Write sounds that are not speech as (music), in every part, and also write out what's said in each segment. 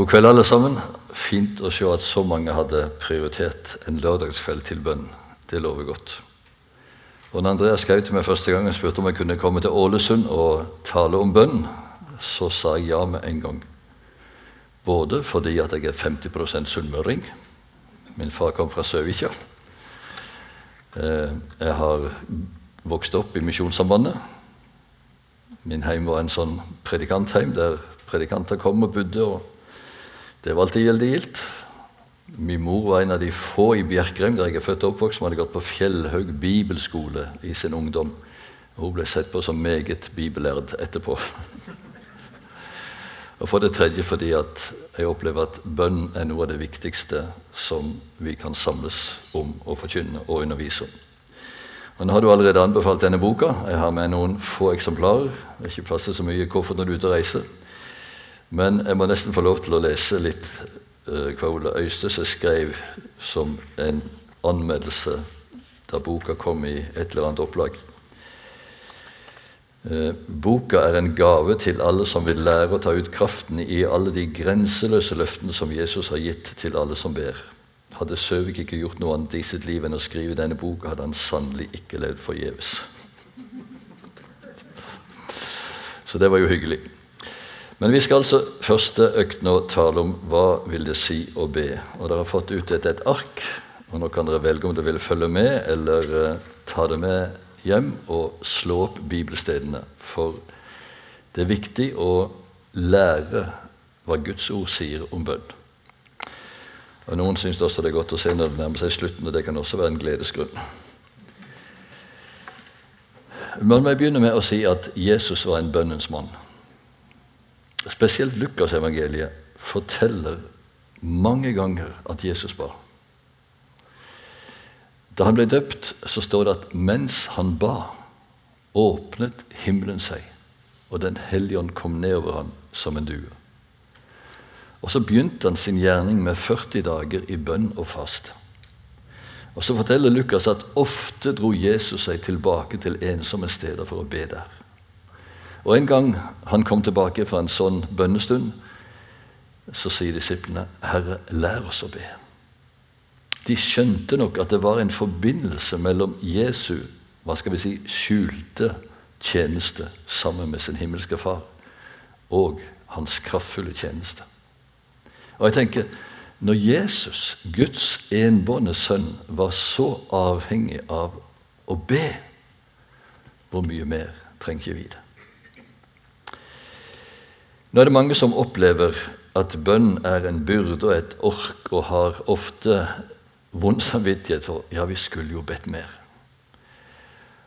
God kveld, alle sammen. Fint å se at så mange hadde prioritert en lørdagskveld til bønn. Det lover godt. Og når Andreas skrev til meg første gang og spurte om jeg kunne komme til Ålesund og tale om bønn, så sa jeg ja med en gang. Både fordi at jeg er 50% sunnmøring Min far kom fra Søvikja. Eh, jeg har vokst opp i Misjonssambandet. Min heim var en sånn predikantheim der predikanter kom og bodde. og Det var alltid veldig gildt. Min mor var en av de få i Bjerkreim der jeg er født og oppvokst, som hadde gått på Fjellhaug bibelskole i sin ungdom. Hun ble sett på som meget bibellærd etterpå. Og for det tredje fordi jeg opplever at bønn er noe av det viktigste som vi kan samles om og forkynne og undervise om. Og nå har du allerede anbefalt denne boka. Jeg har med noen få eksemplarer. Det er ikke plass til så mye i koffert når du er ute og reiser. Men jeg må nesten få lov til å lese litt uh, hva Ole Øystese skrev som en anmeldelse da boka kom i et eller annet opplag. Eh, boka er en gave til alle som vil lære å ta ut kraften i alle de grenseløse løftene som Jesus har gitt til alle som ber. Hadde Søvik ikke gjort noe annet i sitt liv enn å skrive denne boka, hadde han sannelig ikke levd forgjeves. Så det var jo hyggelig. Men vi skal altså første økt nå tale om hva vil det si å be. Og Dere har fått ut et, ark, og nå kan dere velge om dere vil følge med eller uh, ta det med hjem og slå opp bibelstedene. For det er viktig å lære hva Guds ord sier om bønn. Og Noen syns også det er godt å se når det nærmer seg slutten, og det kan også være en gledesgrunn. Men må begynne med å si at Jesus var en bønnens mann. Spesielt Lukasevangeliet forteller mange ganger at Jesus ba. Da han ble døpt, så står det at mens han ba, åpnet himmelen seg, og Den hellige ånd kom nedover ham som en due. Og Så begynte han sin gjerning med 40 dager i bønn og fast. Og Så forteller Lukas at ofte dro Jesus seg tilbake til ensomme steder for å be der. Og En gang han kom tilbake fra en sånn bønnestund, så sier disiplene, 'Herre, lær oss å be'. De skjønte nok at det var en forbindelse mellom Jesu hva skal vi si, skjulte tjeneste sammen med sin himmelske far og hans kraftfulle tjeneste. Og jeg tenker, Når Jesus, Guds enbårne sønn, var så avhengig av å be, hvor mye mer trenger ikke vi det? Nå er det mange som opplever at bønn er en byrde og et ork, og har ofte vond samvittighet for ja, vi skulle jo bedt mer.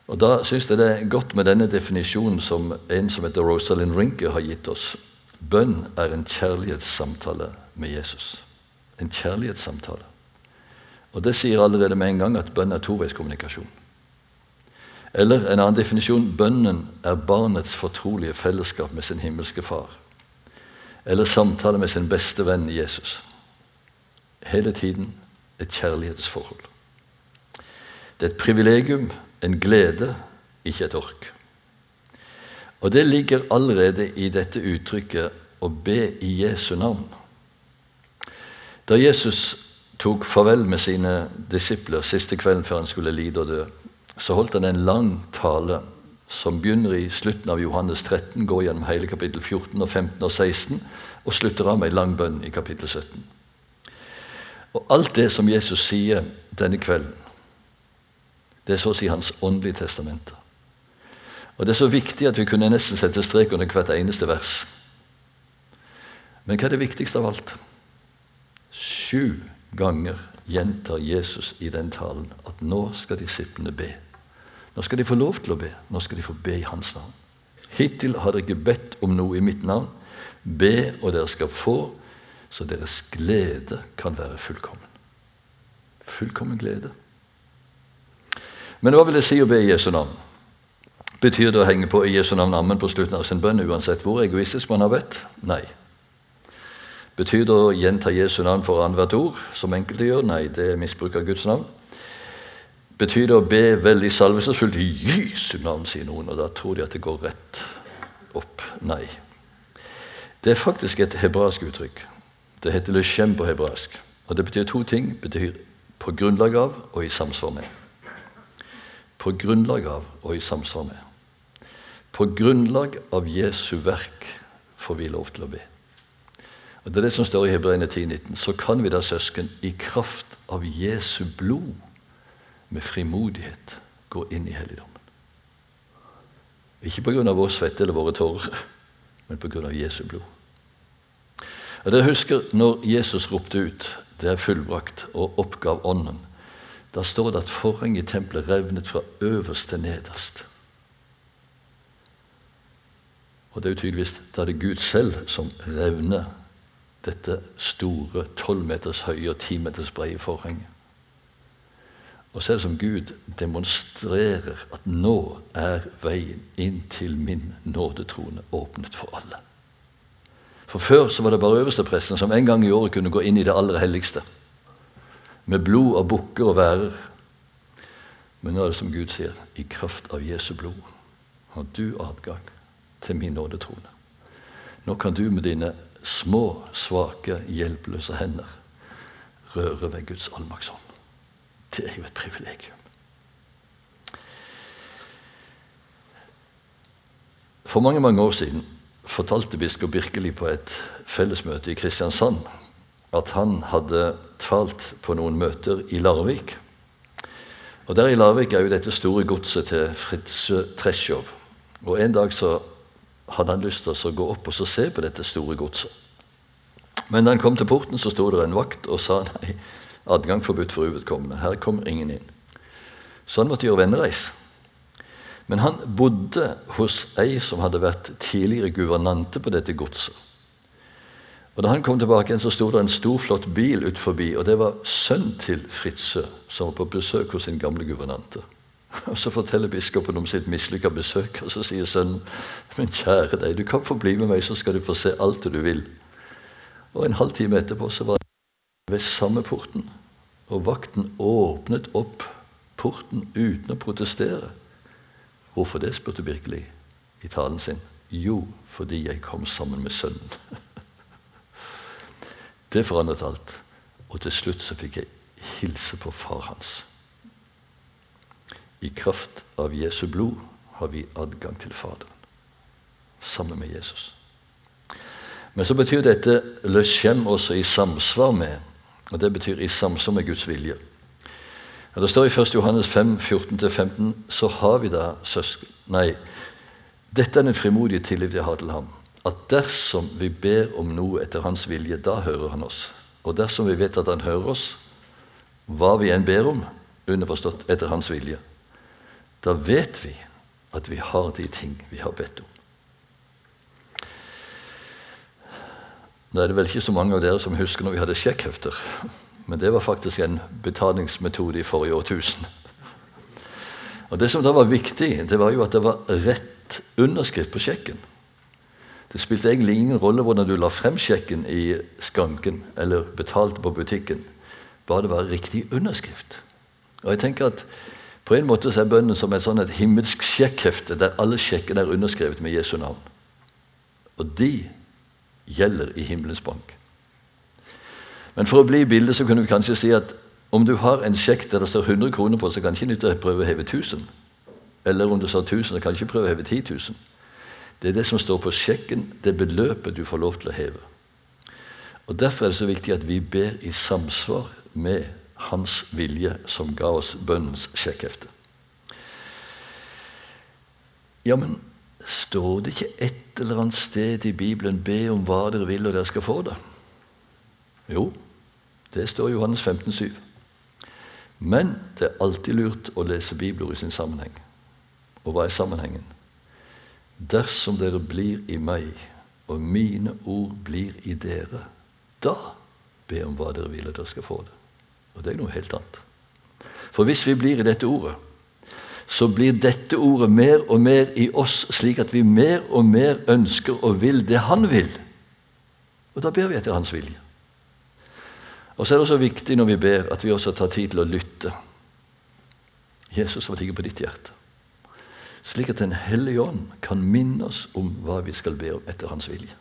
Og Da syns jeg det er godt med denne definisjonen som en som heter Rosalind Rinke har gitt oss. Bønn er en kjærlighetssamtale med Jesus. En kjærlighetssamtale. Og Det sier allerede med en gang at bønn er toveiskommunikasjon. Eller en annen definisjon bønnen er barnets fortrolige fellesskap med sin himmelske far. Eller samtale med sin beste venn Jesus. Hele tiden et kjærlighetsforhold. Det er et privilegium, en glede, ikke et ork. Og det ligger allerede i dette uttrykket 'å be i Jesu navn'. Da Jesus tok farvel med sine disipler siste kvelden før han skulle lide og dø, så holdt han en lang tale som begynner i slutten av Johannes 13, går gjennom hele kapittel 14, og 15 og 16, og slutter av med en lang bønn i kapittel 17. Og alt det som Jesus sier denne kvelden, det er så å si hans åndelige testamenter. Og Det er så viktig at vi kunne nesten sette strek under hvert eneste vers. Men hva er det viktigste av alt? Sju ganger gjentar Jesus i den talen at nå skal disiplene be. Nå skal de få lov til å be. Nå skal de få be i hans navn. Hittil har dere ikke bedt om noe i mitt navn. Be, og dere skal få, så deres glede kan være fullkommen. Fullkommen glede. Men hva vil det si å be i Jesu navn? Betyr det å henge på i Jesu navn ammen på slutten av sin bønn, uansett hvor egoistisk man har bedt? Nei. Betyr det å gjenta Jesu navn for annethvert ord, som enkelte gjør? Nei, det er misbruk av Guds navn. Betyr det å be veldig salvelsesfullt i Jesu navn, sier noen, og da tror de at det går rett opp? Nei. Det er faktisk et hebraisk uttrykk Det heter leshem på hebraisk. Og det betyr to ting. Det betyr på grunnlag av og i samsvar med. På grunnlag av og i samsvar med. På grunnlag av Jesu verk får vi lov til å be. Og Det er det som står i Hebreerne 10,19. Så kan vi da, søsken, i kraft av Jesu blod med frimodighet gå inn i helligdommen. Ikke pga. vår svette eller våre tårer, men pga. Jesu blod. Og Dere husker når Jesus ropte ut 'Det er fullbrakt', og oppgav Ånden. Da står det at forhenget i tempelet revnet fra øverst til nederst. Og det er jo tydeligvis da er det Gud selv som revner dette store, tolv meters høye og ti meters brede forhenget. Og så er det som Gud demonstrerer at nå er veien inn til min nådetrone åpnet for alle. For Før så var det bare øverstepresten som en gang i året kunne gå inn i det aller helligste. Med blod av bukker og værer. Men nå er det som Gud sier, i kraft av Jesu blod har du adgang til min nådetrone. Nå kan du med dine små, svake, hjelpeløse hender røre ved Guds allmaktshånd. Det er jo et privilegium. For mange mange år siden fortalte biskop Birkeli på et fellesmøte i Kristiansand at han hadde talt på noen møter i Larvik. Og Der i Larvik er jo dette store godset til Fritz Treschow. Og En dag så hadde han lyst til å gå opp og se på dette store godset. Men da han kom til porten, så sto det en vakt og sa nei, adgang forbudt for uvedkommende. Her kommer ingen inn. Så han måtte gjøre vennereis. Men han bodde hos ei som hadde vært tidligere guvernante på dette godset. Og Da han kom tilbake, igjen, så sto det en stor, flott bil ut forbi, og det var sønnen til Fritzøe, som var på besøk hos sin gamle guvernante. Og Så forteller biskopen om sitt mislykka besøk, og så sier sønnen Men kjære deg, du kan få bli med meg, så skal du få se alt du vil. Og En halv time etterpå så var ved samme porten, og vakten åpnet opp porten uten å protestere. Hvorfor det, spurte Birkeli i talen sin. Jo, fordi jeg kom sammen med sønnen. (laughs) Det forandret alt. Og til slutt så fikk jeg hilse på far hans. I kraft av Jesu blod har vi adgang til Faderen sammen med Jesus. Men så betyr dette 'løsjem' også i samsvar med. Og det betyr i samsvar med Guds vilje. Og det står i 1. Johannes 5, 14-15, så har vi da søsken Nei, dette er den frimodige tillit jeg har til ham. At dersom vi ber om noe etter hans vilje, da hører han oss. Og dersom vi vet at han hører oss, hva vi enn ber om, underforstått etter hans vilje, da vet vi at vi har de ting vi har bedt om. Nå er det vel ikke så mange av dere som husker når vi hadde sjekkhefter. Men det var faktisk en betalingsmetode i forrige årtusen. Og Det som da var viktig, det var jo at det var rett underskrift på sjekken. Det spilte egentlig ingen rolle hvordan du la frem sjekken i skranken eller betalte på butikken, bare det var riktig underskrift. Og jeg tenker at På en måte så er bønnen som et, sånn et himmelsk sjekkhefte der alle sjekkene er underskrevet med Jesu navn. Og de gjelder i himmelens bank. Men for å bli i bildet så kunne vi kanskje si at om du har en sjekk der det står 100 kroner på, så kan ikke nytte å prøve å heve 1000. Eller om det står 1000, så kan ikke prøve å heve 10 000. Det er det som står på sjekken, det beløpet du får lov til å heve. Og Derfor er det så viktig at vi ber i samsvar med Hans vilje, som ga oss bønnens sjekkhefte. Ja, men Står det ikke et eller annet sted i Bibelen 'be om hva dere vil, og dere skal få det'? Jo, det står i Johannes 15, 7. Men det er alltid lurt å lese bibler i sin sammenheng. Og hva er sammenhengen? Dersom dere blir i meg, og mine ord blir i dere, da be om hva dere vil, og dere skal få det. Og det er noe helt annet. For hvis vi blir i dette ordet, så blir dette ordet mer og mer i oss, slik at vi mer og mer ønsker og vil det Han vil. Og da ber vi etter Hans vilje. Og så er det også viktig når vi ber, at vi også tar tid til å lytte. Jesus, hva ligger på ditt hjerte? Slik at Den hellige ånd kan minne oss om hva vi skal be om etter Hans vilje.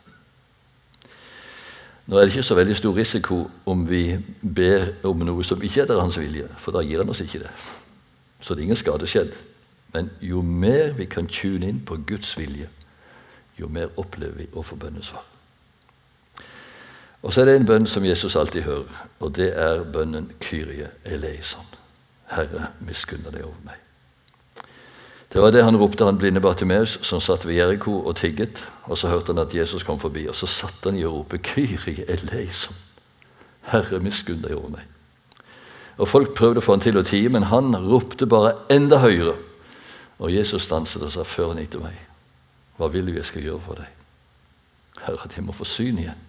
Nå er det ikke så veldig stor risiko om vi ber om noe som ikke er etter hans vilje, for da gir han oss ikke det. Så det er ingen skade skjedd. Men jo mer vi kan tune inn på Guds vilje, jo mer opplever vi å få bønnesvar. Og så er det en bønn som Jesus alltid hører, og det er bønnen Kyrie eleison. Herre, miskunne deg over meg. Det var det han ropte, han blinde Bartimeus, som satt ved Jeriko og tigget. Og så hørte han at Jesus kom forbi, og så satt han i å rope Kyrie eleison'. Herre, miskunn deg over meg. Og Folk prøvde å få han til å tie, men han ropte bare enda høyere. Og Jesus stanset og sa, 'Før han gikk til meg. Hva vil du jeg skal gjøre for deg?' Herre, at jeg må få syn igjen.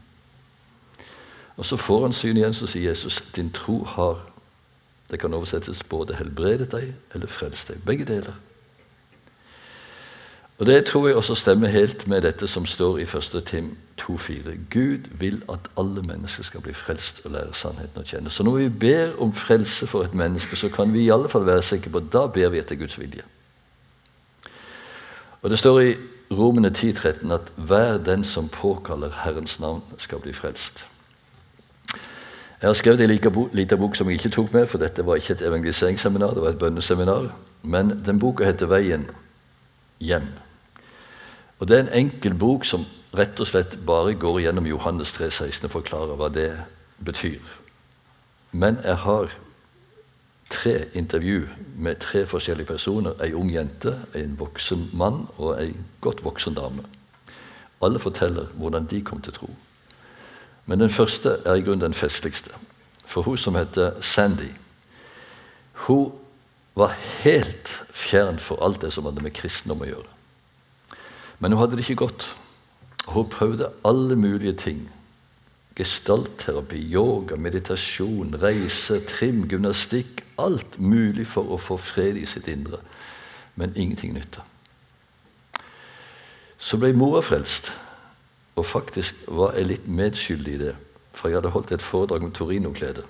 Og så får han syn igjen, så sier Jesus, 'Din tro har' Det kan oversettes både 'helbredet deg' eller 'frelst deg'. Begge deler. Og Det tror jeg også stemmer helt med dette som står i 1. Tim 2,4. Gud vil at alle mennesker skal bli frelst og lære sannheten å kjenne. Så når vi ber om frelse for et menneske, så kan vi i alle fall være sikre på at da ber vi etter Guds vilje. Og Det står i Romene 10,13 at hver den som påkaller Herrens navn, skal bli frelst. Jeg har skrevet en liten bok som jeg ikke tok med, for dette var ikke et evangeliseringsseminar, det var et bønneseminar. Men den boka heter 'Veien hjem'. Og Det er en enkel bok som rett og slett bare går gjennom Johannes 3, 16 og forklarer hva det betyr. Men jeg har tre intervju med tre forskjellige personer. Ei ung jente, en voksen mann og ei godt voksen dame. Alle forteller hvordan de kom til tro. Men den første er i grunnen den festligste. For hun som heter Sandy, hun var helt fjern for alt det som hadde med kristendom å gjøre. Men hun hadde det ikke godt. Hun prøvde alle mulige ting. Gestaltterapi, yoga, meditasjon, reise, trim, gymnastikk. Alt mulig for å få fred i sitt indre. Men ingenting nytta. Så ble mora frelst, og faktisk var jeg litt medskyldig i det. For jeg hadde holdt et foredrag om Torino-klede.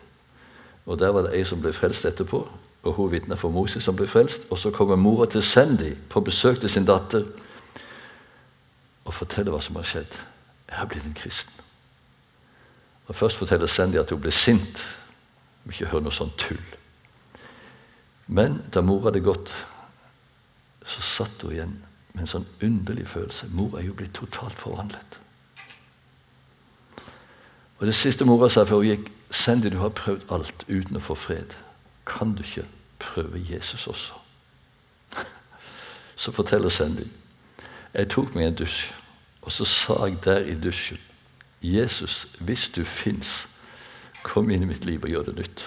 Og der var det ei som ble frelst etterpå, og hun vitna for Moses som ble frelst. Og så kommer mora til Sandy på besøk til sin datter og fortelle hva som har skjedd. Jeg har blitt en kristen. Og Først forteller Sandy at hun ble sint. Hun ikke høre noe sånt tull. Men da mor hadde gått, så satt hun igjen med en sånn underlig følelse. Mor er jo blitt totalt forvandlet. Og Det siste mora sa før hun gikk, Sandy, du har prøvd alt uten å få fred. Kan du ikke prøve Jesus også? (laughs) Så forteller Sandy jeg tok meg en dusj, og så sa jeg der i dusjen Jesus, hvis du fins, kom inn i mitt liv og gjør det nytt.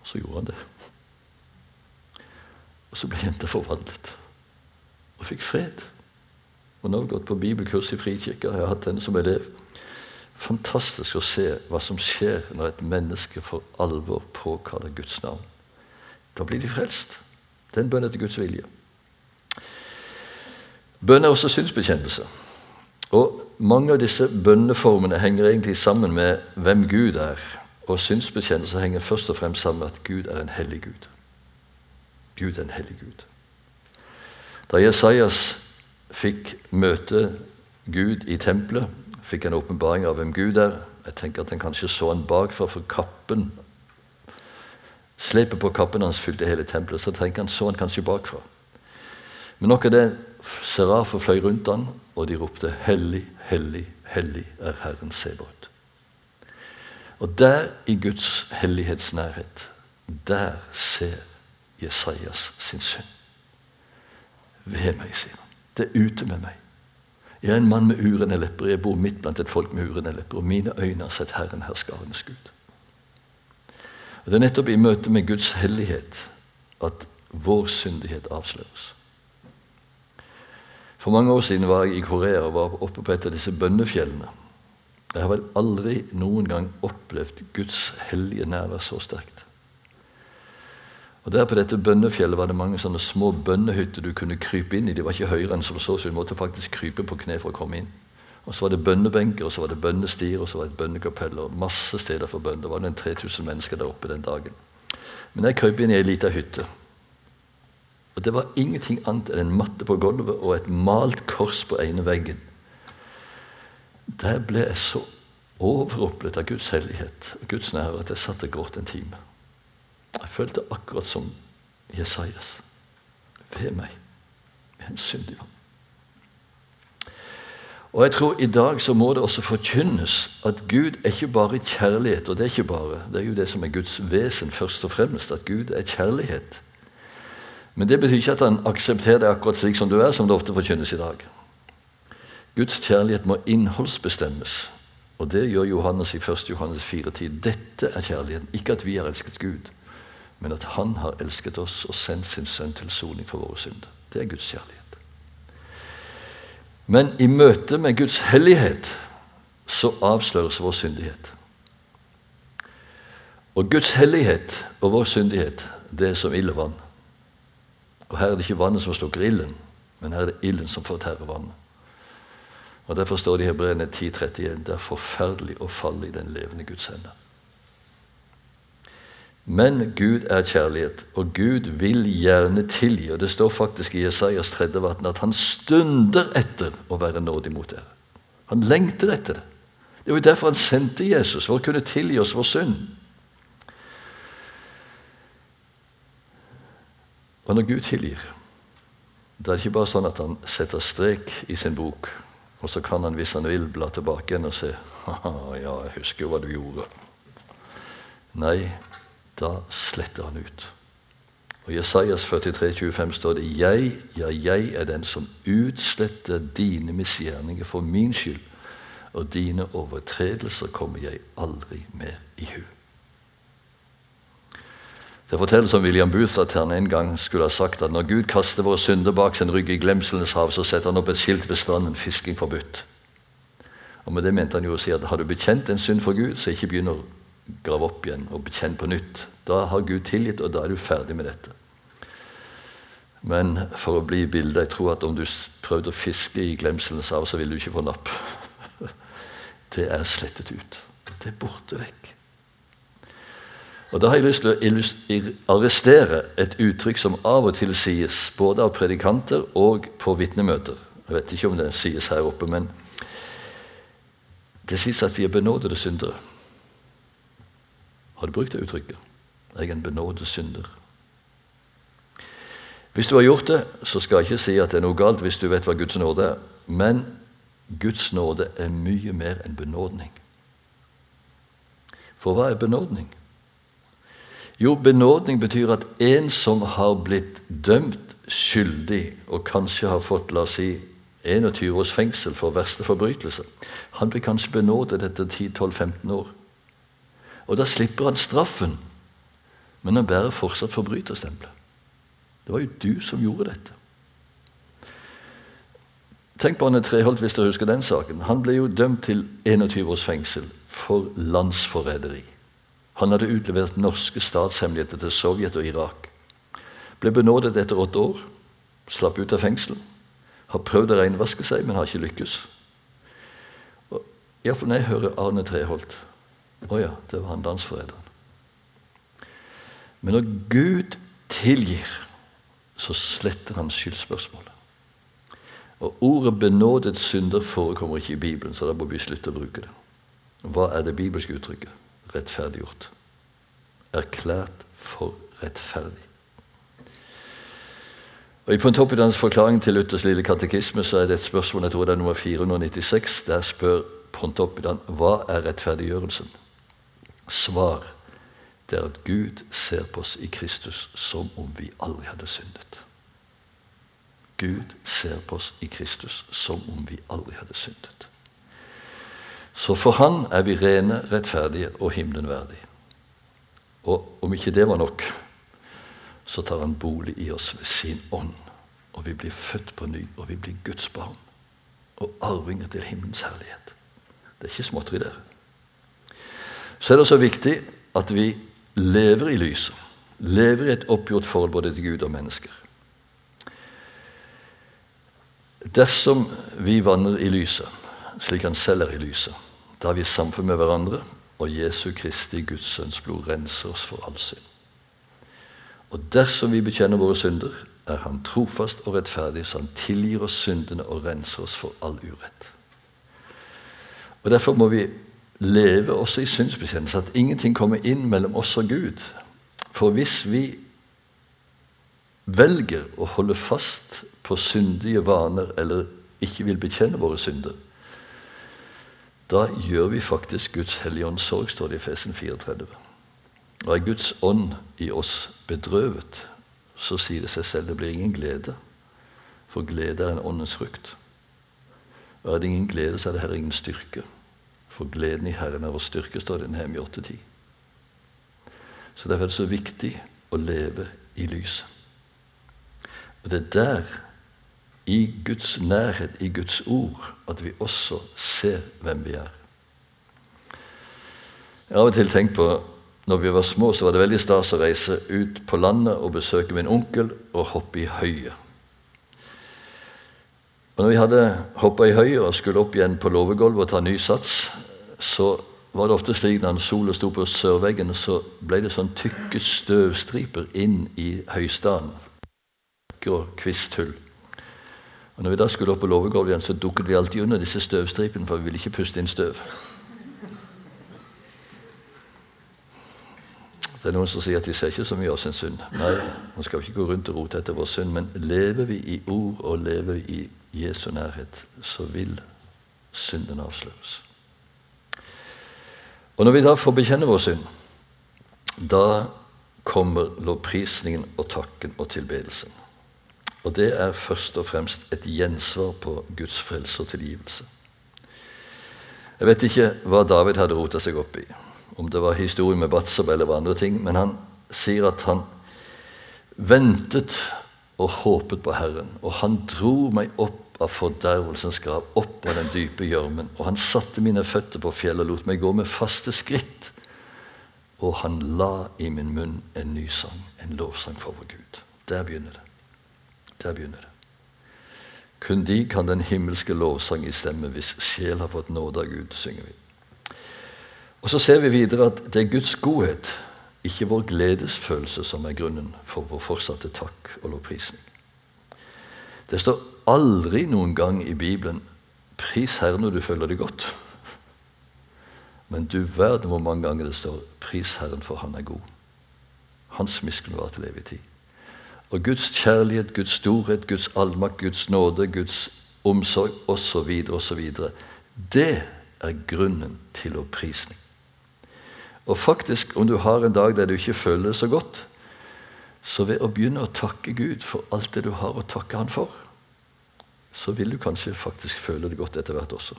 Og så gjorde han det. Og så ble jenta forvandlet og fikk fred. Og nå har vi gått på bibelkurs i Frikirka. Jeg har hatt henne som elev. Fantastisk å se hva som skjer når et menneske for alvor påkaller Guds navn. Da blir de frelst. Den bønnen en etter Guds vilje. Bønn er også synsbekjennelse. Og Mange av disse bønneformene henger egentlig sammen med hvem Gud er. Og synsbekjennelse henger først og fremst sammen med at Gud er en hellig Gud. Gud er en hellig Gud. Da Jesajas fikk møte Gud i tempelet, fikk en åpenbaring av hvem Gud er. Jeg tenker at han kanskje så han bakfra, for kappen Slepet på kappen hans fylte hele tempelet. Så tenker han så han kanskje bakfra. Men nok av det Serafer fløy rundt han, og de ropte 'Hellig, hellig, hellig er Herren Sebot'. Og der i Guds hellighetsnærhet, der ser Jesajas sin synd. Ved meg, sier han. Det er ute med meg. Jeg er en mann med urene lepper. Jeg bor midt blant et folk med urene lepper. Og mine øyne har sett Herren herskarenes Gud. Og Det er nettopp i møte med Guds hellighet at vår syndighet avsløres. For mange år siden var jeg i Korea og var oppe på et av disse bønnefjellene. Jeg har vel aldri noen gang opplevd Guds hellige nærvær så sterkt. Og Der på dette bønnefjellet var det mange sånne små bønnehytter du kunne krype inn i. De var ikke høyere enn som så, så du måtte faktisk krype på kne for å komme inn. Og Så var det bønnebenker, og så var det bønnestier, og så var det et bønnekapell. og Masse steder for bønn. Det var en 3000 mennesker der oppe den dagen. Men jeg krøp inn i ei lita hytte. Og Det var ingenting annet enn en matte på gulvet og et malt kors på ene veggen. Der ble jeg så overrumplet av Guds hellighet og Guds nærvær at jeg satt og gråt en time. Jeg følte akkurat som Jesajas. Ved meg, en syndig mann. Og jeg tror I dag så må det også forkynnes at Gud er ikke bare kjærlighet. Og det er ikke bare, det er jo det som er Guds vesen først og fremst, at Gud er kjærlighet. Men det betyr ikke at han aksepterer deg akkurat slik som du er, som det ofte forkynnes i dag. Guds kjærlighet må innholdsbestemmes. Og det gjør Johannes i 1. Johannes 4,10. Dette er kjærligheten. Ikke at vi har elsket Gud, men at Han har elsket oss og sendt sin sønn til soning for våre synder. Det er Guds kjærlighet. Men i møte med Guds hellighet så avsløres vår syndighet. Og Guds hellighet og vår syndighet, det er som ild Og her er det ikke vannet som slukker ilden, men her er det ilden som fortærer vannet. Og Derfor står det i Hebreerne 10,31.: Det er forferdelig å falle i den levende Guds hender. Men Gud er kjærlighet, og Gud vil gjerne tilgi. Og Det står faktisk i Jesajas 30 at han stunder etter å være nådig mot dere. Han lengter etter det. Det var jo derfor han sendte Jesus, for å kunne tilgi oss vår synd. Og når Gud tilgir, Det er ikke bare sånn at han setter strek i sin bok, og så kan han, hvis han vil, bla tilbake igjen og se Haha, ja, jeg husker jo hva du gjorde. Nei, da sletter han ut. Og I Jesajas 43, 25 står det Jeg, ja, jeg er den som utsletter dine misgjerninger for min skyld, og dine overtredelser kommer jeg aldri mer i hu. Det fortelles om William Booth at han en gang skulle ha sagt at når Gud kaster våre synder bak sin rygg i glemselenes hav, så setter han opp et skilt ved stranden 'Fisking forbudt'. Og Med det mente han jo å si at har du bekjent en synd for Gud, så ikke begynn å grave opp igjen og bekjenn på nytt. Da har Gud tilgitt, og da er du ferdig med dette. Men for å bli i bildet Jeg tror at om du prøvde å fiske i glemselens hav, så ville du ikke få napp. (laughs) Det er slettet ut. Det er borte vekk. Og Da har jeg lyst til å arrestere et uttrykk som av og til sies både av predikanter og på vitnemøter. Jeg vet ikke om det sies her oppe, men det sies at vi er benådede syndere. Har du brukt det uttrykket? Jeg er en benådet synder. Hvis du har gjort det, så skal jeg ikke si at det er noe galt hvis du vet hva Guds nåde er. Men Guds nåde er mye mer enn benådning. For hva er benådning? Jo, benådning betyr at en som har blitt dømt skyldig, og kanskje har fått la oss si, 21 års fengsel for verste forbrytelse, han blir kanskje benådet etter 10-12-15 år. Og da slipper han straffen, men han bærer fortsatt forbryterstempelet. Det var jo du som gjorde dette. Tenk på Anne Treholt, hvis dere husker den saken. Han ble jo dømt til 21 års fengsel for landsforræderi. Han hadde utlevert norske statshemmeligheter til Sovjet og Irak. Ble benådet etter åtte år, slapp ut av fengsel. Har prøvd å renvaske seg, men har ikke lykkes. Iallfall når jeg hører Arne Treholt Å ja, det var han landsforræderen. Men når Gud tilgir, så sletter han skyldspørsmålet. Og Ordet 'benådet synder' forekommer ikke i Bibelen, så da må vi slutte å bruke det. Hva er det bibelske uttrykket? Rettferdiggjort. Erklært for rettferdig. Og I Pontoppidans forklaring til Luthers lille katekisme så er det et spørsmål jeg tror det er nummer 496. Der spør Pontoppidan hva er rettferdiggjørelsen. Svar det er at Gud ser på oss i Kristus som om vi aldri hadde syndet. Gud ser på oss i Kristus som om vi aldri hadde syndet. Så for han er vi rene, rettferdige og himmelen verdig. Og om ikke det var nok, så tar han bolig i oss ved sin ånd. Og vi blir født på ny, og vi blir Guds barn. Og arvinger til himmelens herlighet. Det er ikke småtteri, dere. Så er det så viktig at vi lever i lyset. Lever i et oppgjort forhold både til Gud og mennesker. Dersom vi vandrer i lyset, slik han selv er i lyset, da har vi samfunn med hverandre, og Jesu Kristi, Guds sønns blod, renser oss for all synd. Og dersom vi bekjenner våre synder, er Han trofast og rettferdig, så Han tilgir oss syndene og renser oss for all urett. Og Derfor må vi leve også i synsbekjennelse, at ingenting kommer inn mellom oss og Gud. For hvis vi velger å holde fast på syndige vaner eller ikke vil bekjenne våre synder, da gjør vi faktisk Guds hellige ånd sorg, står det i Fesen 34. Og er Guds ånd i oss bedrøvet, så sier det seg selv det blir ingen glede. For glede er en åndens frukt. Og er det ingen glede, så er det heller ingen styrke. For gleden i Herren er vår styrke, står det i Nehemia 8.10. Så derfor er det så viktig å leve i lyset. Og det er der, i Guds nærhet, i Guds ord, at vi også ser hvem vi er. Jeg har av og til tenkt på når vi var små, så var det veldig stas å reise ut på landet og besøke min onkel og hoppe i høyet. Og når vi hadde hoppa i høyet og skulle opp igjen på låvegulvet og ta ny sats, så var det ofte slik når sola sto på sørveggen, så ble det sånn tykke støvstriper inn i høystaden. Og kvisthull. Og når vi da skulle opp på låvegulvet igjen, så dukket vi alltid under disse støvstripene, for vi ville ikke puste inn støv. Det er noen som sier at de ser ikke så mye av sin synd. Nei, nå skal vi ikke gå rundt og rote etter vår synd, men lever vi i ord og lever vi i Jesu nærhet, så vil synden avsløres. Og når vi da får bekjenne vår synd, da kommer lovprisningen og takken og tilbedelsen. Og det er først og fremst et gjensvar på Guds frelse og tilgivelse. Jeg vet ikke hva David hadde rota seg opp i om det var historien med Batsab eller andre ting, men han sier at han ventet og håpet på Herren. Og han dro meg opp av fordervelsens grav, opp av den dype gjørmen. Og han satte mine føtter på fjellet og lot meg gå med faste skritt. Og han la i min munn en ny sang, en lovsang for vår Gud. Der begynner det. Der begynner det. Kun de kan den himmelske lovsang i stemme hvis sjel har fått nåde av Gud, synger vi. Og Så ser vi videre at det er Guds godhet, ikke vår gledesfølelse, som er grunnen for vår fortsatte takk og lovprisning. Det står aldri noen gang i Bibelen 'Pris Herren når du føler det godt'. Men du verden hvor mange ganger det står 'Pris Herren, for Han er god'. Hans miskunn var til evig tid. Og Guds kjærlighet, Guds storhet, Guds allmakt, Guds nåde, Guds omsorg osv., osv. Det er grunnen til opprisning. Og faktisk, om du har en dag der du ikke føler det så godt, så ved å begynne å takke Gud for alt det du har å takke Han for, så vil du kanskje faktisk føle det godt etter hvert også.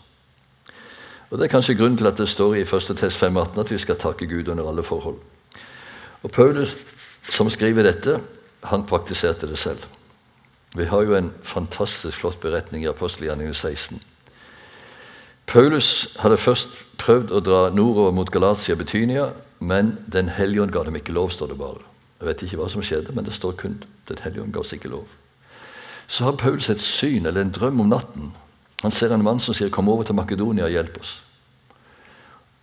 Og Det er kanskje grunnen til at det står i 1. test 5,18 at vi skal takke Gud under alle forhold. Og Paulus, som skriver dette, han praktiserte det selv. Vi har jo en fantastisk flott beretning i apostelgjerningen 16. Paulus hadde først prøvd å dra nordover mot Galatia og Betynia, men Den hellige ånd ga dem ikke lov, står det bare. Jeg vet ikke hva som skjedde, men det står kun Den hellige ånd ga oss ikke lov. Så har Paulus et syn eller en drøm om natten. Han ser en mann som sier 'Kom over til Makedonia og hjelp oss'.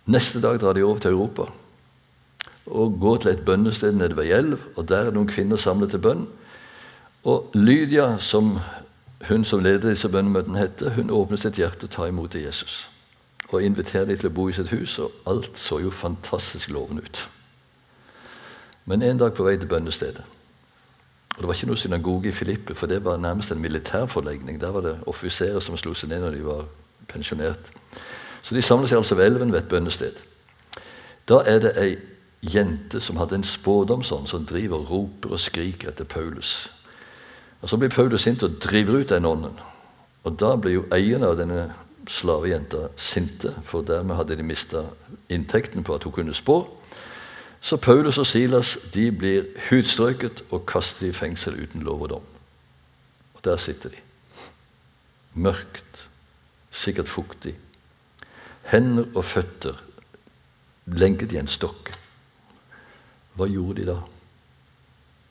Neste dag drar de over til Europa og går til et bønnested nede ved elv. og Der er noen kvinner samlet til bønn. Og Lydia, som hun som leder disse bønnemøtene, heter, hun åpner sitt hjerte og tar imot Jesus. Og inviterer dem til å bo i sitt hus, og alt så jo fantastisk lovende ut. Men en dag på vei til bønnestedet og Det var ikke noe synagoge i Filippe, for det var nærmest en militærforlegning. Der var det offiserer som slo seg ned når de var pensjonert. Så de samler seg altså ved elven ved et bønnested. Da er det ei jente som hadde en spådom sånn, som driver og roper og skriker etter Paulus. Og Så blir Paulus sint og driver ut den ånden. Og Da blir jo eierne av denne slavejenta sinte, for dermed hadde de mista inntekten på at hun kunne spå. Så Paulus og Silas de blir hudstrøket og kastet i fengsel uten lov og dom. Og der sitter de. Mørkt, sikkert fuktig. Hender og føtter lenket i en stokk. Hva gjorde de da?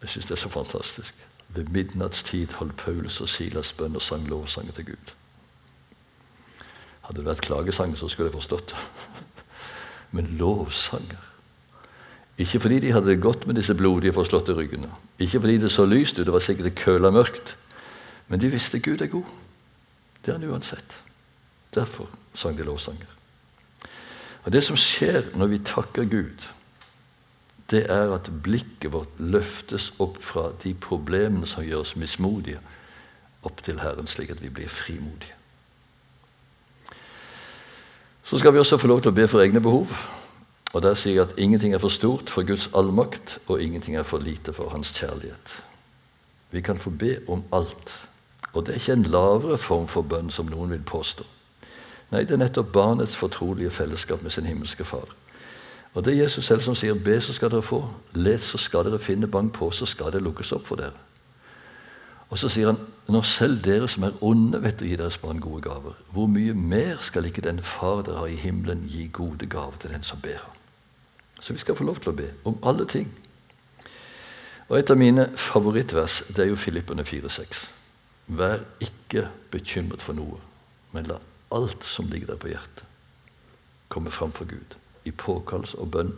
Jeg syns det er så fantastisk. Ved midnattstid holdt Paulus og Silas bønn og sang lovsanger til Gud. Hadde det vært klagesanger, så skulle jeg forstått det. (laughs) Men lovsanger. Ikke fordi de hadde det godt med disse blodige, forslåtte ryggene. Ikke fordi det så lyst ut, det var sikkert køla mørkt. Men de visste Gud er god. Det er han uansett. Derfor sang de lovsanger. Og Det som skjer når vi takker Gud, det er at blikket vårt løftes opp fra de problemene som gjør oss mismodige, opp til Herren, slik at vi blir frimodige. Så skal vi også få lov til å be for egne behov. Og Der sier jeg at ingenting er for stort for Guds allmakt, og ingenting er for lite for Hans kjærlighet. Vi kan få be om alt. Og det er ikke en lavere form for bønn, som noen vil påstå. Nei, det er nettopp barnets fortrolige fellesskap med sin himmelske far. Og det er Jesus selv som sier 'be, så skal dere få'. 'Let, så skal dere finne'. 'Bank på, så skal det lukkes opp for dere'. Og så sier han 'når selv dere som er onde, vet å gi deres barn gode gaver', hvor mye mer skal ikke den far dere har i himmelen, gi gode gaver til den som ber ham? Så vi skal få lov til å be om alle ting. Og Et av mine favorittvers det er jo Filippene 4,6. Vær ikke bekymret for noe, men la alt som ligger der på hjertet, komme fram for Gud. I påkallelse og bønn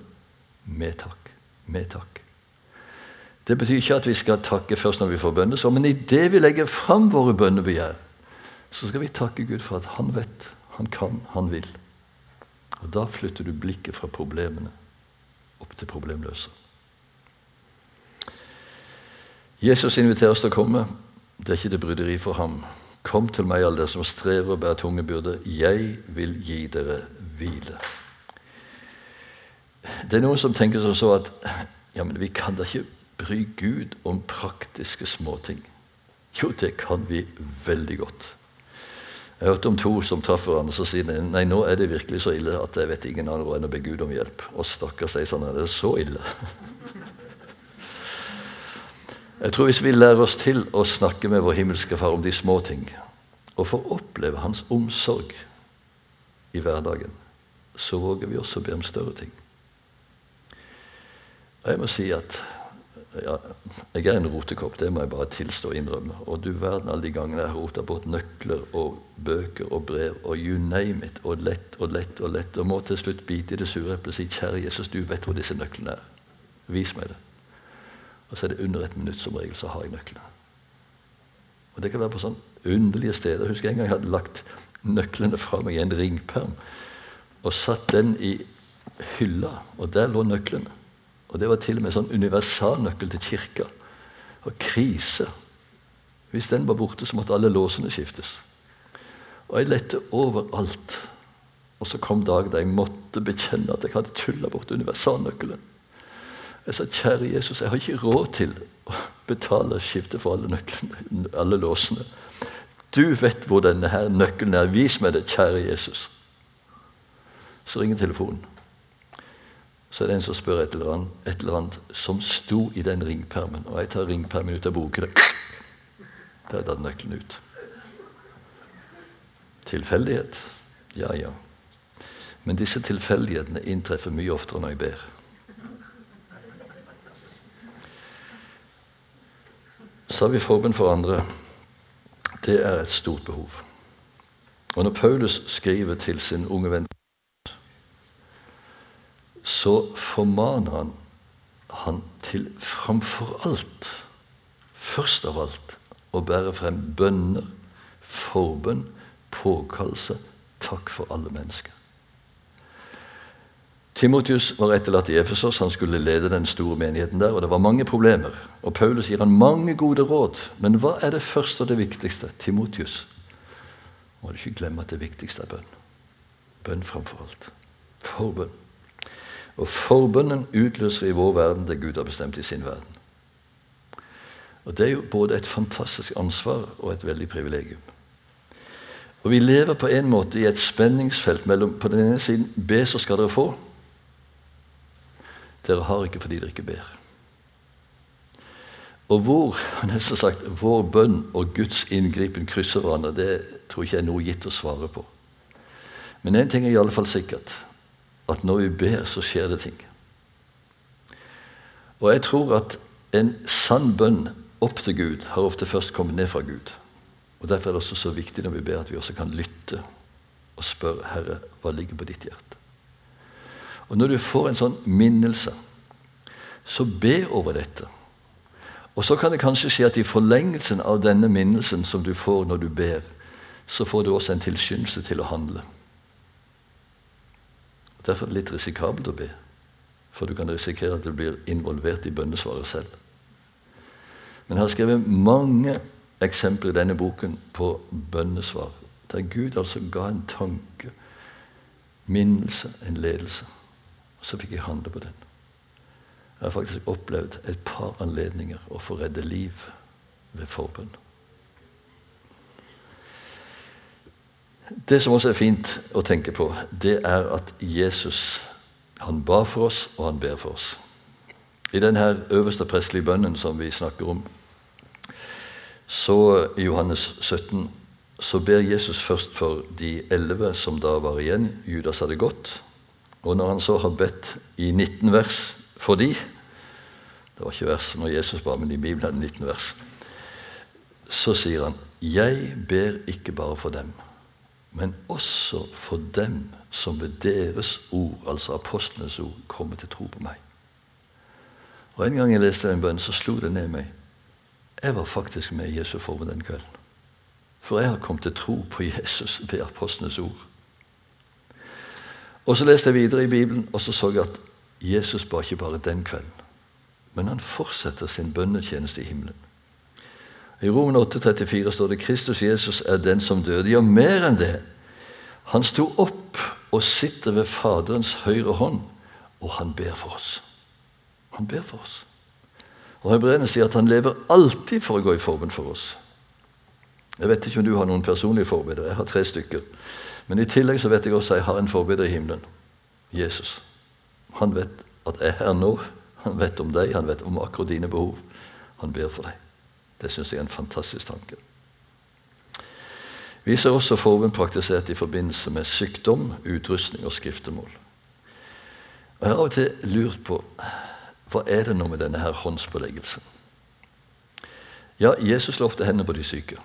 med takk. Med takk. Det betyr ikke at vi skal takke først når vi får bønnesvar, men idet vi legger fram våre bønnebegjær, så skal vi takke Gud for at han vet, han kan, han vil. Og Da flytter du blikket fra problemene opp til problemløse. Jesus inviterer oss til å komme. Det er ikke det bryderi for ham. Kom til meg, alle dere som strever og bærer tunge byrder. Jeg vil gi dere hvile. Det er noen som tenker som så at ja, men vi kan da ikke bry Gud om praktiske småting. Jo, det kan vi veldig godt. Jeg hørte om to som traff hverandre og sier nei, nå er det virkelig så ille at jeg vet ingen andre enn å be Gud om hjelp. Og stakkars deg, sånn er det så ille. (laughs) Jeg tror hvis vi lærer oss til å snakke med vår himmelske Far om de små ting, og får oppleve Hans omsorg i hverdagen, så våger vi også be om større ting. Jeg må si at ja, jeg er en rotekopp, det må jeg bare tilstå og innrømme. Og du verden alle de gangene jeg har rota bort nøkler og bøker og brev og you name it, og lett og lett og lett, og må til slutt bite i det sure eplet og si 'Kjære Jesus, du vet hvor disse nøklene er. Vis meg det.' Og så er det under et minutt som regel, så har jeg nøklene. Og det kan være på sånn underlige steder. Jeg husker en gang jeg hadde lagt nøklene fra meg i en ringperm og satt den i hylla, og der lå nøklene. Og det var til og med sånn universalnøkkel til kirka. Og krise. Hvis den var borte, så måtte alle låsene skiftes. Og jeg lette overalt. Og så kom dagen da jeg måtte bekjenne at jeg hadde tulla bort universalnøkkelen. Jeg sa, 'Kjære Jesus, jeg har ikke råd til å betale skifte for alle nøklene, alle låsene.' 'Du vet hvor denne her nøkkelen er. Vis meg det, kjære Jesus.' Så ringer telefonen så er det en som spør et eller, annet, et eller annet som sto i den ringpermen. Og jeg tar ringpermen ut av boken. (clears throat) Der datt nøkkelen ut. Tilfeldighet? Ja, ja. Men disse tilfeldighetene inntreffer mye oftere når jeg ber. Så har vi forbund for andre. Det er et stort behov. Og når Paulus skriver til sin unge venn så formaner han han til framfor alt, først av alt, å bære frem bønner, forbønn, påkallelse, takk for alle mennesker. Timotius var etterlatt i Efesos. Han skulle lede den store menigheten der. og Det var mange problemer. Og Paulus gir han mange gode råd. Men hva er det første og det viktigste? Timotius, må du ikke glemme at det viktigste er bønn. Bønn framfor alt. Forbønn. Og forbønnen utløser i vår verden det Gud har bestemt i sin verden. Og Det er jo både et fantastisk ansvar og et veldig privilegium. Og Vi lever på en måte i et spenningsfelt mellom på den ene siden be, så skal dere få. Dere har ikke fordi dere ikke ber. Og hvor (laughs) nesten sagt, vår bønn og Guds inngripen krysser hverandre, det tror jeg ikke er noe gitt å svare på. Men én ting er i alle fall sikkert at når vi ber, så skjer det ting. Og jeg tror at en sann bønn opp til Gud har ofte først kommet ned fra Gud. Og Derfor er det også så viktig når vi ber, at vi også kan lytte og spørre Herre, hva ligger på ditt hjerte? Og Når du får en sånn minnelse, så be over dette. Og så kan det kanskje skje at i forlengelsen av denne minnelsen som du får når du ber, så får du også en tilskyndelse til å handle. Derfor er det litt risikabelt å be. For du kan risikere at du blir involvert i bønnesvaret selv. Men jeg har skrevet mange eksempler i denne boken på bønnesvar. Der Gud altså ga en tanke, minnelse, en ledelse. Og så fikk jeg handle på den. Jeg har faktisk opplevd et par anledninger å få redde liv ved forbønn. Det som også er fint å tenke på, det er at Jesus han ba for oss, og han ber for oss. I denne øverste prestelige bønnen som vi snakker om, så i Johannes 17 så ber Jesus først for de elleve som da var igjen. Judas hadde gått. Og når han så har bedt i 19 vers for de Det var ikke vers når Jesus ba, men i Bibelen er det 19 vers. Så sier han, 'Jeg ber ikke bare for dem' men også for dem som ved deres ord, altså apostlenes ord, kommer til tro på meg. Og En gang jeg leste den bønnen, så slo det ned meg. Jeg var faktisk med i Jesu forbund den kvelden. For jeg har kommet til tro på Jesus ved apostlenes ord. Og Så leste jeg videre i Bibelen, og så så jeg at Jesus ba ikke bare den kvelden. Men han fortsetter sin bønnetjeneste i himmelen. I Romen 8,34 står det Kristus Jesus er den som døde. Ja, mer enn det. Han sto opp og sitter ved Faderens høyre hånd, og han ber for oss. Han ber for oss. Og Hebreerne sier at han lever alltid for å gå i forbund for oss. Jeg vet ikke om du har noen personlige forbedere. Jeg har tre stykker. Men i tillegg så vet jeg også at jeg har en forbeder i himmelen. Jesus. Han vet at jeg er her nå. Han vet om deg, han vet om akkurat dine behov. Han ber for deg. Det syns jeg er en fantastisk tanke. Vi ser også forbund praktisert i forbindelse med sykdom, utrustning og skriftemål. Og Jeg har av og til lurt på hva er det nå med denne her håndspåleggelsen. Ja, Jesus lovte hendene på de syke.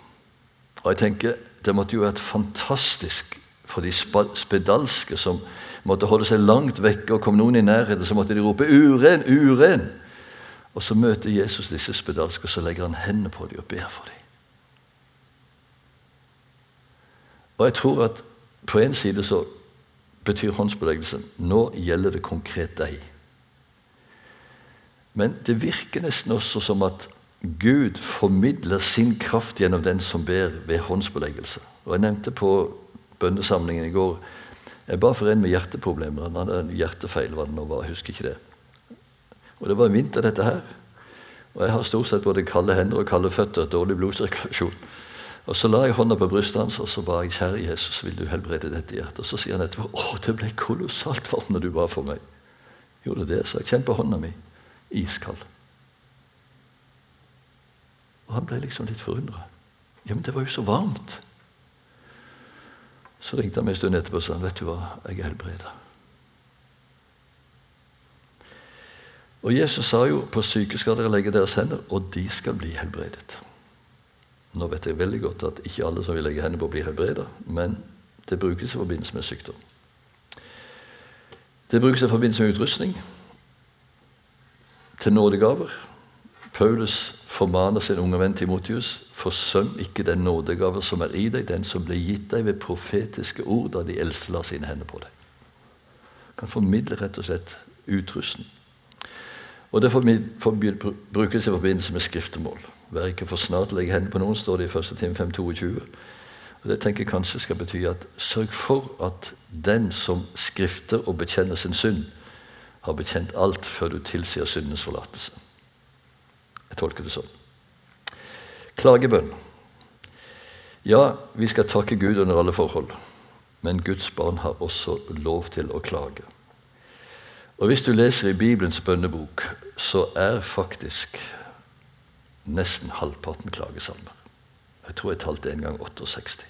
Og jeg tenker, Det måtte jo vært fantastisk for de spedalske som måtte holde seg langt vekke, og kom noen i nærheten, så måtte de rope 'uren, uren'. Og så møter Jesus disse spedalske, og så legger han hendene på dem og ber for dem. Og jeg tror at på en side så betyr håndsbeleggelse, nå gjelder det konkret deg. Men det virker nesten også som at Gud formidler sin kraft gjennom den som ber ved håndsbeleggelse. Og Jeg nevnte på bønnesamlingen i går Jeg ba for en med hjerteproblemer. Han hadde en hjertefeil. hva det nå var, jeg husker ikke det. Og det var vinter, dette her. Og jeg har stort sett både kalde hender og kalde føtter, dårlig blodsirkulasjon. Og Så la jeg hånda på brystet hans og så ba jeg, kjære Jesus, vil du helbrede dette hjertet? Og Så sier han etterpå å, det ble kolossalt varmt når du ba for meg. Gjorde det, så jeg. Kjenn på hånda mi. Iskald. Og han ble liksom litt forundra. Ja, men det var jo så varmt. Så ringte han meg en stund etterpå og sa vet du hva, jeg er helbreda. Og Jesus sa jo på syke skal dere legge deres hender, og de skal bli helbredet. Nå vet jeg veldig godt at ikke alle som vil legge hendene på, blir helbredet, men det brukes i forbindelse med sykdom. Det brukes i forbindelse med utrustning, til nådegaver. Paulus formaner sin unge venn Timotius forsøm ikke den nådegave som er i deg, den som ble gitt deg ved profetiske ord da de eldste la sine hender på deg. Kan formidle rett og slett utrustning. Og det brukes i forbindelse med skriftemål. Vær ikke for snart å legge hendene på noen, står det i 1. time 5.22. Og Det tenker jeg kanskje skal bety at sørg for at den som skrifter og bekjenner sin synd, har bekjent alt før du tilsier syndens forlatelse. Jeg tolker det sånn. Klagebønn. Ja, vi skal takke Gud under alle forhold, men Guds barn har også lov til å klage. Og Hvis du leser i Bibelens bønnebok, så er faktisk nesten halvparten klagesalmer. Jeg tror jeg talte en gang 68.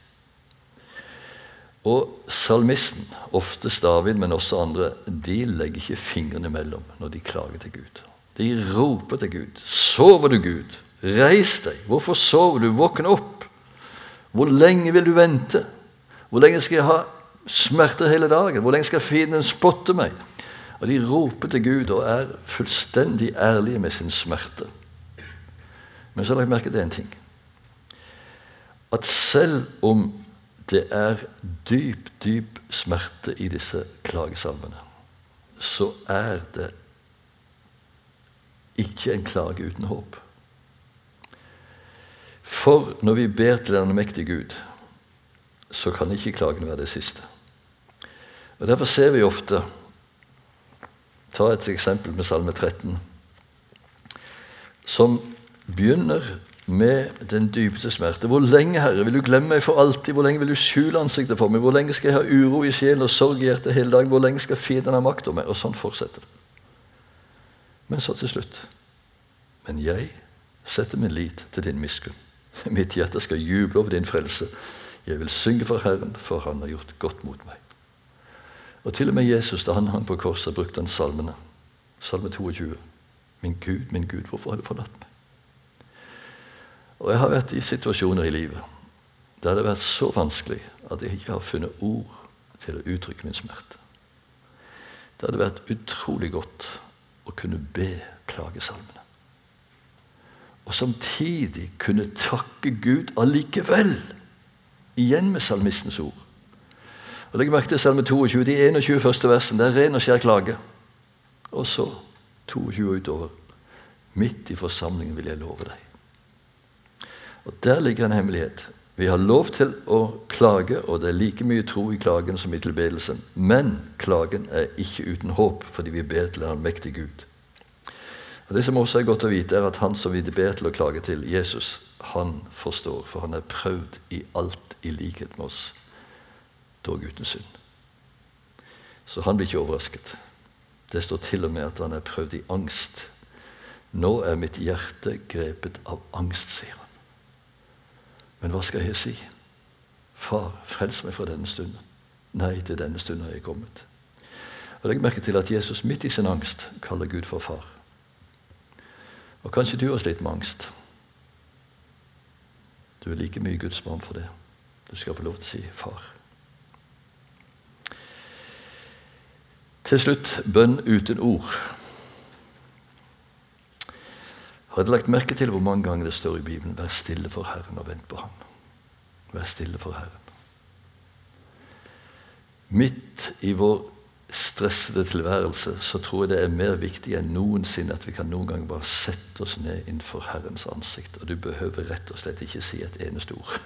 Og salmisten, oftest David, men også andre, de legger ikke fingrene mellom når de klager til Gud. De roper til Gud. 'Sover du, Gud? Reis deg! Hvorfor sover du? Våkne opp!' 'Hvor lenge vil du vente?' 'Hvor lenge skal jeg ha smerter hele dagen?' 'Hvor lenge skal fienden spotte meg?' Og de roper til Gud og er fullstendig ærlige med sin smerte. Men så har jeg merket én ting. At selv om det er dyp, dyp smerte i disse klagesalmene, så er det ikke en klage uten håp. For når vi ber til den mektige Gud, så kan ikke klagen være det siste. Og Derfor ser vi ofte Ta et eksempel med Salme 13, som begynner med den dypeste smerte. Hvor lenge, Herre, vil du glemme meg for alltid? Hvor lenge vil du skjule ansiktet for meg? Hvor lenge skal jeg ha uro i sjelen og sorg i hjertet hele dagen? Hvor lenge skal fienden ha makt over meg? Og sånn fortsetter det. Men så til slutt Men jeg setter min lit til din miskunn. Mitt hjerte skal juble over din frelse. Jeg vil synge for Herren, for Han har gjort godt mot meg. Og til og med Jesus, da han hang på korset, brukte han salmene. Salme 22. Min Gud, min Gud, hvorfor har du forlatt meg? Og jeg har vært i situasjoner i livet der det har vært så vanskelig at jeg ikke har funnet ord til å uttrykke min smerte. Det hadde vært utrolig godt å kunne be klagesalmene og samtidig kunne takke Gud allikevel. Igjen med salmistens ord. Og Legg merke til salme 22, de 21 første versene. Det er ren og skjær klage. Og så 22 utover. Midt i forsamlingen vil jeg love deg. Og Der ligger en hemmelighet. Vi har lov til å klage, og det er like mye tro i klagen som i tilbedelsen. Men klagen er ikke uten håp, fordi vi ber til en mektig Gud. Og Det som også er godt å vite, er at han som vi ber til å klage til, Jesus, han forstår, for han er prøvd i alt i likhet med oss, dog uten synd. Så han blir ikke overrasket. Det står til og med at han er prøvd i angst. Nå er mitt hjerte grepet av angst, sier han. Men hva skal jeg si? Far, frels meg fra denne stunden. Nei, til denne stunden har jeg kommet. Og Legg merke til at Jesus midt i sin angst kaller Gud for far. Og kanskje du har slitt med angst. Du er like mye Guds barn for det. Du skal få lov til å si 'far'. Til slutt bønn uten ord. Har dere lagt merke til hvor mange ganger det står i Bibelen 'Vær stille for Herren og vent på Ham'? Vær stille for Herren. Midt i vår stressede tilværelse, så tror jeg det er mer viktig enn noensinne at vi kan noen gang bare sette oss ned innenfor Herrens ansikt. Og du behøver rett og slett ikke si et eneste ord.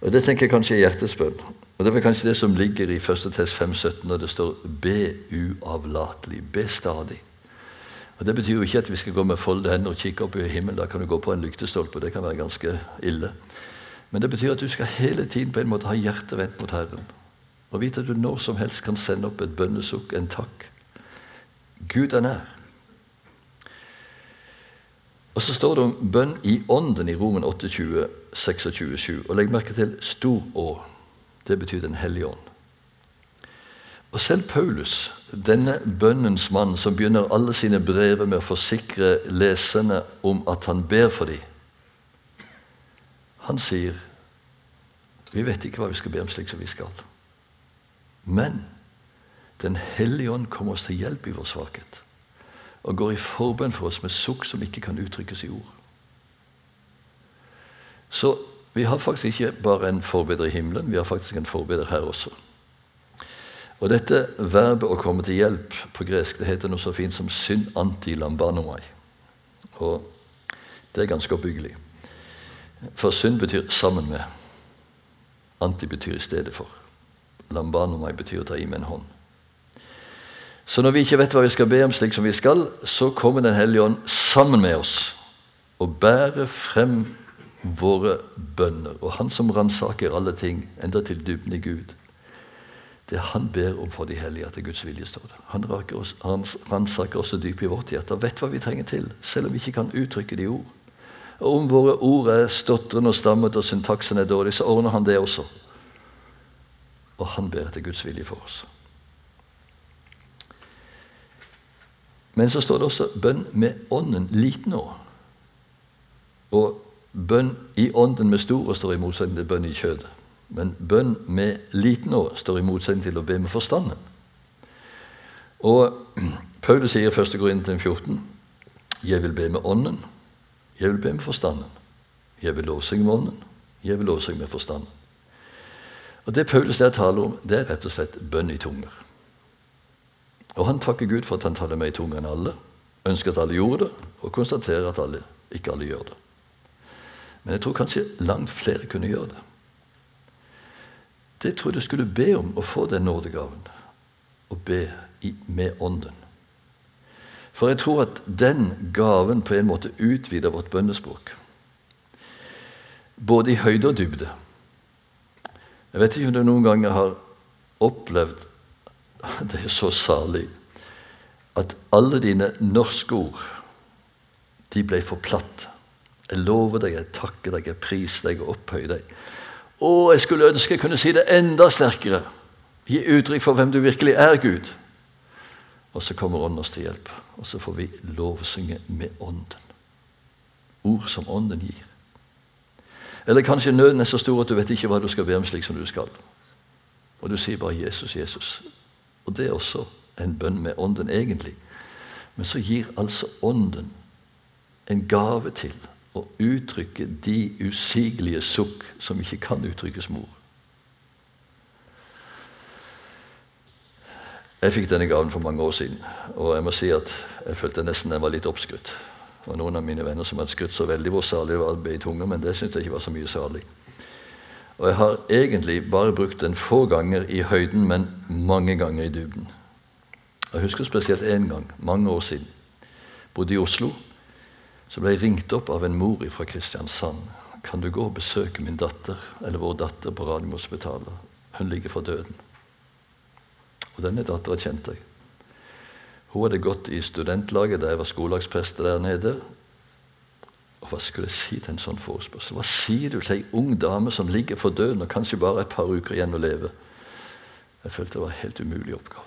Og Det tenker jeg kanskje er hjertesbønn. Og Det er kanskje det som ligger i 1. test 5.17 når det står 'be uavlatelig'. Be stadig. Og Det betyr jo ikke at vi skal gå med folde hender og kikke opp i himmelen. Da kan du gå på en lyktestolpe, og det kan være ganske ille. Men det betyr at du skal hele tiden på en måte ha hjertet vendt mot Herren. Og vite at du når som helst kan sende opp et bønnesukk, en takk. Gud er nær. Og så står det om bønn i ånden i Romen 28, 26, Og legg merke til stor Å. Det betyr Den hellige ånd. Og selv Paulus, denne bønnens mann, som begynner alle sine brev med å forsikre leserne om at han ber for dem, han sier vi vet ikke hva vi skal be om slik som vi skal. Men Den hellige ånd kommer oss til hjelp i vår svakhet og går i forbønn for oss med sukk som ikke kan uttrykkes i ord. Så vi har faktisk ikke bare en forbeder i himmelen, vi har faktisk en forbeder her også. Og Dette verbet 'å komme til hjelp' på gresk det heter noe så fint som 'synd anti lambanomai'. Og Det er ganske oppbyggelig. For synd betyr 'sammen med'. Anti betyr 'i stedet for'. Lambanomai betyr å ta i med en hånd. Så når vi ikke vet hva vi skal be om slik som vi skal, så kommer Den hellige ånd sammen med oss og bærer frem våre bønner. Og Han som ransaker alle ting, enda til dybden i Gud, det han ber om for de hellige, at det er Guds vilje står det. Han, oss, ransaker også dypt i vårt hjerte og vet hva vi trenger til, selv om vi ikke kan uttrykke det i ord. Og om våre ord er stotrende og stammet og syntaksen er dårlig, så ordner han det også og han ber etter Guds vilje for oss. Men så står det også bønn med ånden liten å. Og bønn i ånden med stor å står i motsetning til bønn i kjødet. Men bønn med liten å står i motsetning til å be med forstanden. Og (clears throat) Paulus sier i 1. Korinten 14.: Jeg vil be med ånden, jeg vil be med forstanden. Jeg vil lovsynge med ånden, jeg vil lovsynge med forstanden. Og Det Paulus der taler om, det er rett og slett bønn i tunger. Og han takker Gud for at han taler mer i tunger enn alle, ønsker at alle gjorde det, og konstaterer at alle, ikke alle gjør det. Men jeg tror kanskje langt flere kunne gjøre det. Det tror jeg du skulle be om å få den nådegaven. Å be i, med Ånden. For jeg tror at den gaven på en måte utvider vårt bønnespråk. Både i høyde og dybde. Jeg vet ikke om du noen ganger har opplevd (laughs) Det er så salig at alle dine norske ord de ble for platt. Jeg lover deg, jeg takker deg, jeg priser deg og opphøyer deg. Å, jeg skulle ønske jeg kunne si det enda sterkere. Gi uttrykk for hvem du virkelig er, Gud. Og så kommer Ånden oss til hjelp, og så får vi lovsynge med Ånden. Ord som Ånden gir. Eller kanskje nøden er så stor at du vet ikke hva du skal be om slik som du skal. Og du sier bare 'Jesus, Jesus'. Og det er også en bønn med Ånden, egentlig. Men så gir altså Ånden en gave til å uttrykke de usigelige sukk som ikke kan uttrykkes med ord. Jeg fikk denne gaven for mange år siden, og jeg må si at jeg følte nesten den var litt oppskrytt. Og noen av mine venner som hadde skrytt så veldig hvor salig det var å i tunga, men det syntes jeg ikke var så mye salig. Og jeg har egentlig bare brukt den få ganger i høyden, men mange ganger i dybden. Jeg husker spesielt én gang, mange år siden. Bodde i Oslo. Så ble jeg ringt opp av en mor fra Kristiansand. Kan du gå og besøke min datter, eller vår datter, på Radiumhospitalet? Hun ligger for døden. Og denne dattera kjente jeg. Hun hadde gått i studentlaget da jeg var skolelagsprest der nede. Og Hva skulle jeg si til en sånn forespørsel? Hva sier du til ei ung dame som ligger for døden og kanskje bare et par uker igjen å leve? Jeg følte det var en helt umulig oppgave.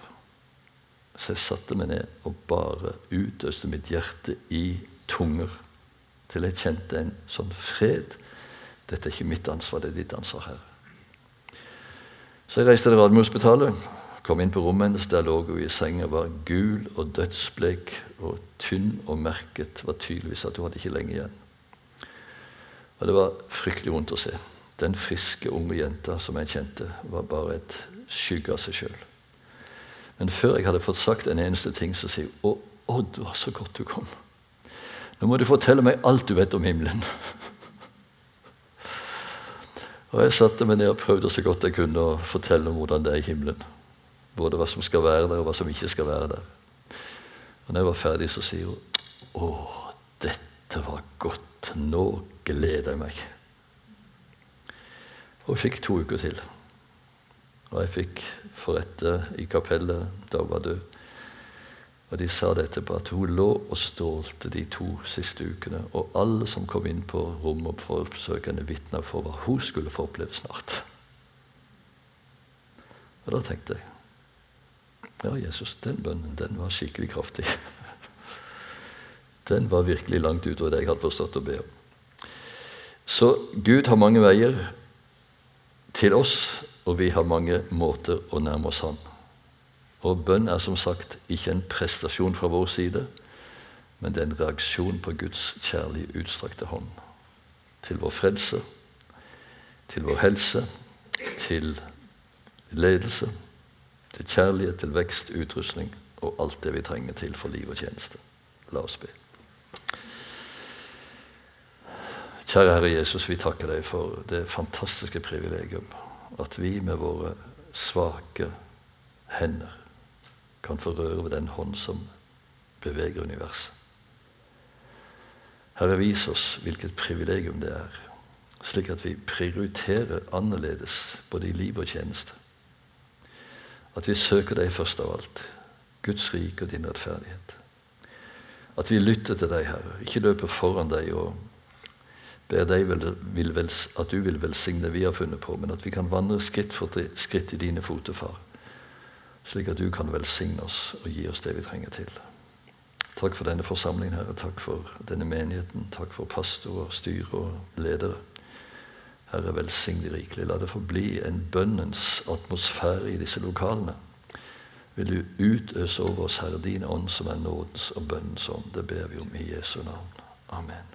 Så jeg satte meg ned og bare utøste mitt hjerte i tunger til jeg kjente en sånn fred. Dette er ikke mitt ansvar, det er ditt ansvar, Herre. Så jeg reiste til Radiumhospitalet. Kom inn på rommet hennes, der lå hun i senga, var gul og dødsblek og tynn og merket. Var tydeligvis at hun hadde ikke lenge igjen. Og Det var fryktelig vondt å se. Den friske, unge jenta som jeg kjente, var bare et skygge av seg sjøl. Men før jeg hadde fått sagt en eneste ting, så sier hun å, Odd, det var så godt du kom. Nå må du fortelle meg alt du vet om himmelen. og Jeg satte meg ned og prøvde så godt jeg kunne å fortelle om hvordan det er i himmelen. Både hva som skal være der, og hva som ikke skal være der. Og når jeg var ferdig, så sier hun Å, dette var godt. Nå gleder jeg meg. Og jeg fikk to uker til. Og jeg fikk forrette i kapellet da hun var død. Og de sa det etterpå, at hun lå og stålte de to siste ukene. Og alle som kom inn på rommet for henne, vitna for hva hun skulle få oppleve snart. Og da tenkte jeg ja, Jesus, den bønnen, den var skikkelig kraftig. Den var virkelig langt utover det jeg hadde forstått å be om. Så Gud har mange veier til oss, og vi har mange måter å nærme oss Han. Og bønn er som sagt ikke en prestasjon fra vår side, men det er en reaksjon på Guds kjærlige, utstrakte hånd. Til vår frelse, til vår helse, til ledelse til kjærlighet, til vekst, utrustning og alt det vi trenger til for liv og tjeneste. La oss be. Kjære Herre Jesus, vi takker deg for det fantastiske privilegium at vi med våre svake hender kan få røre ved den hånd som beveger universet. Herre, vis oss hvilket privilegium det er, slik at vi prioriterer annerledes både i liv og tjeneste. At vi søker deg først av alt. Guds rike og din rettferdighet. At vi lytter til deg, Herre. Ikke løper foran deg og ber deg at du vil velsigne det vi har funnet på, men at vi kan vandre skritt for skritt i dine fotefar, slik at du kan velsigne oss og gi oss det vi trenger til. Takk for denne forsamlingen, Herre. Takk for denne menigheten. Takk for pastorer, styre og ledere. Herre, velsign de rikelig. La det forbli en bønnens atmosfære i disse lokalene. Vil du utøse over oss, Herre, din ånd som er nådens og bønnens ånd. Det ber vi om i Jesu navn. Amen.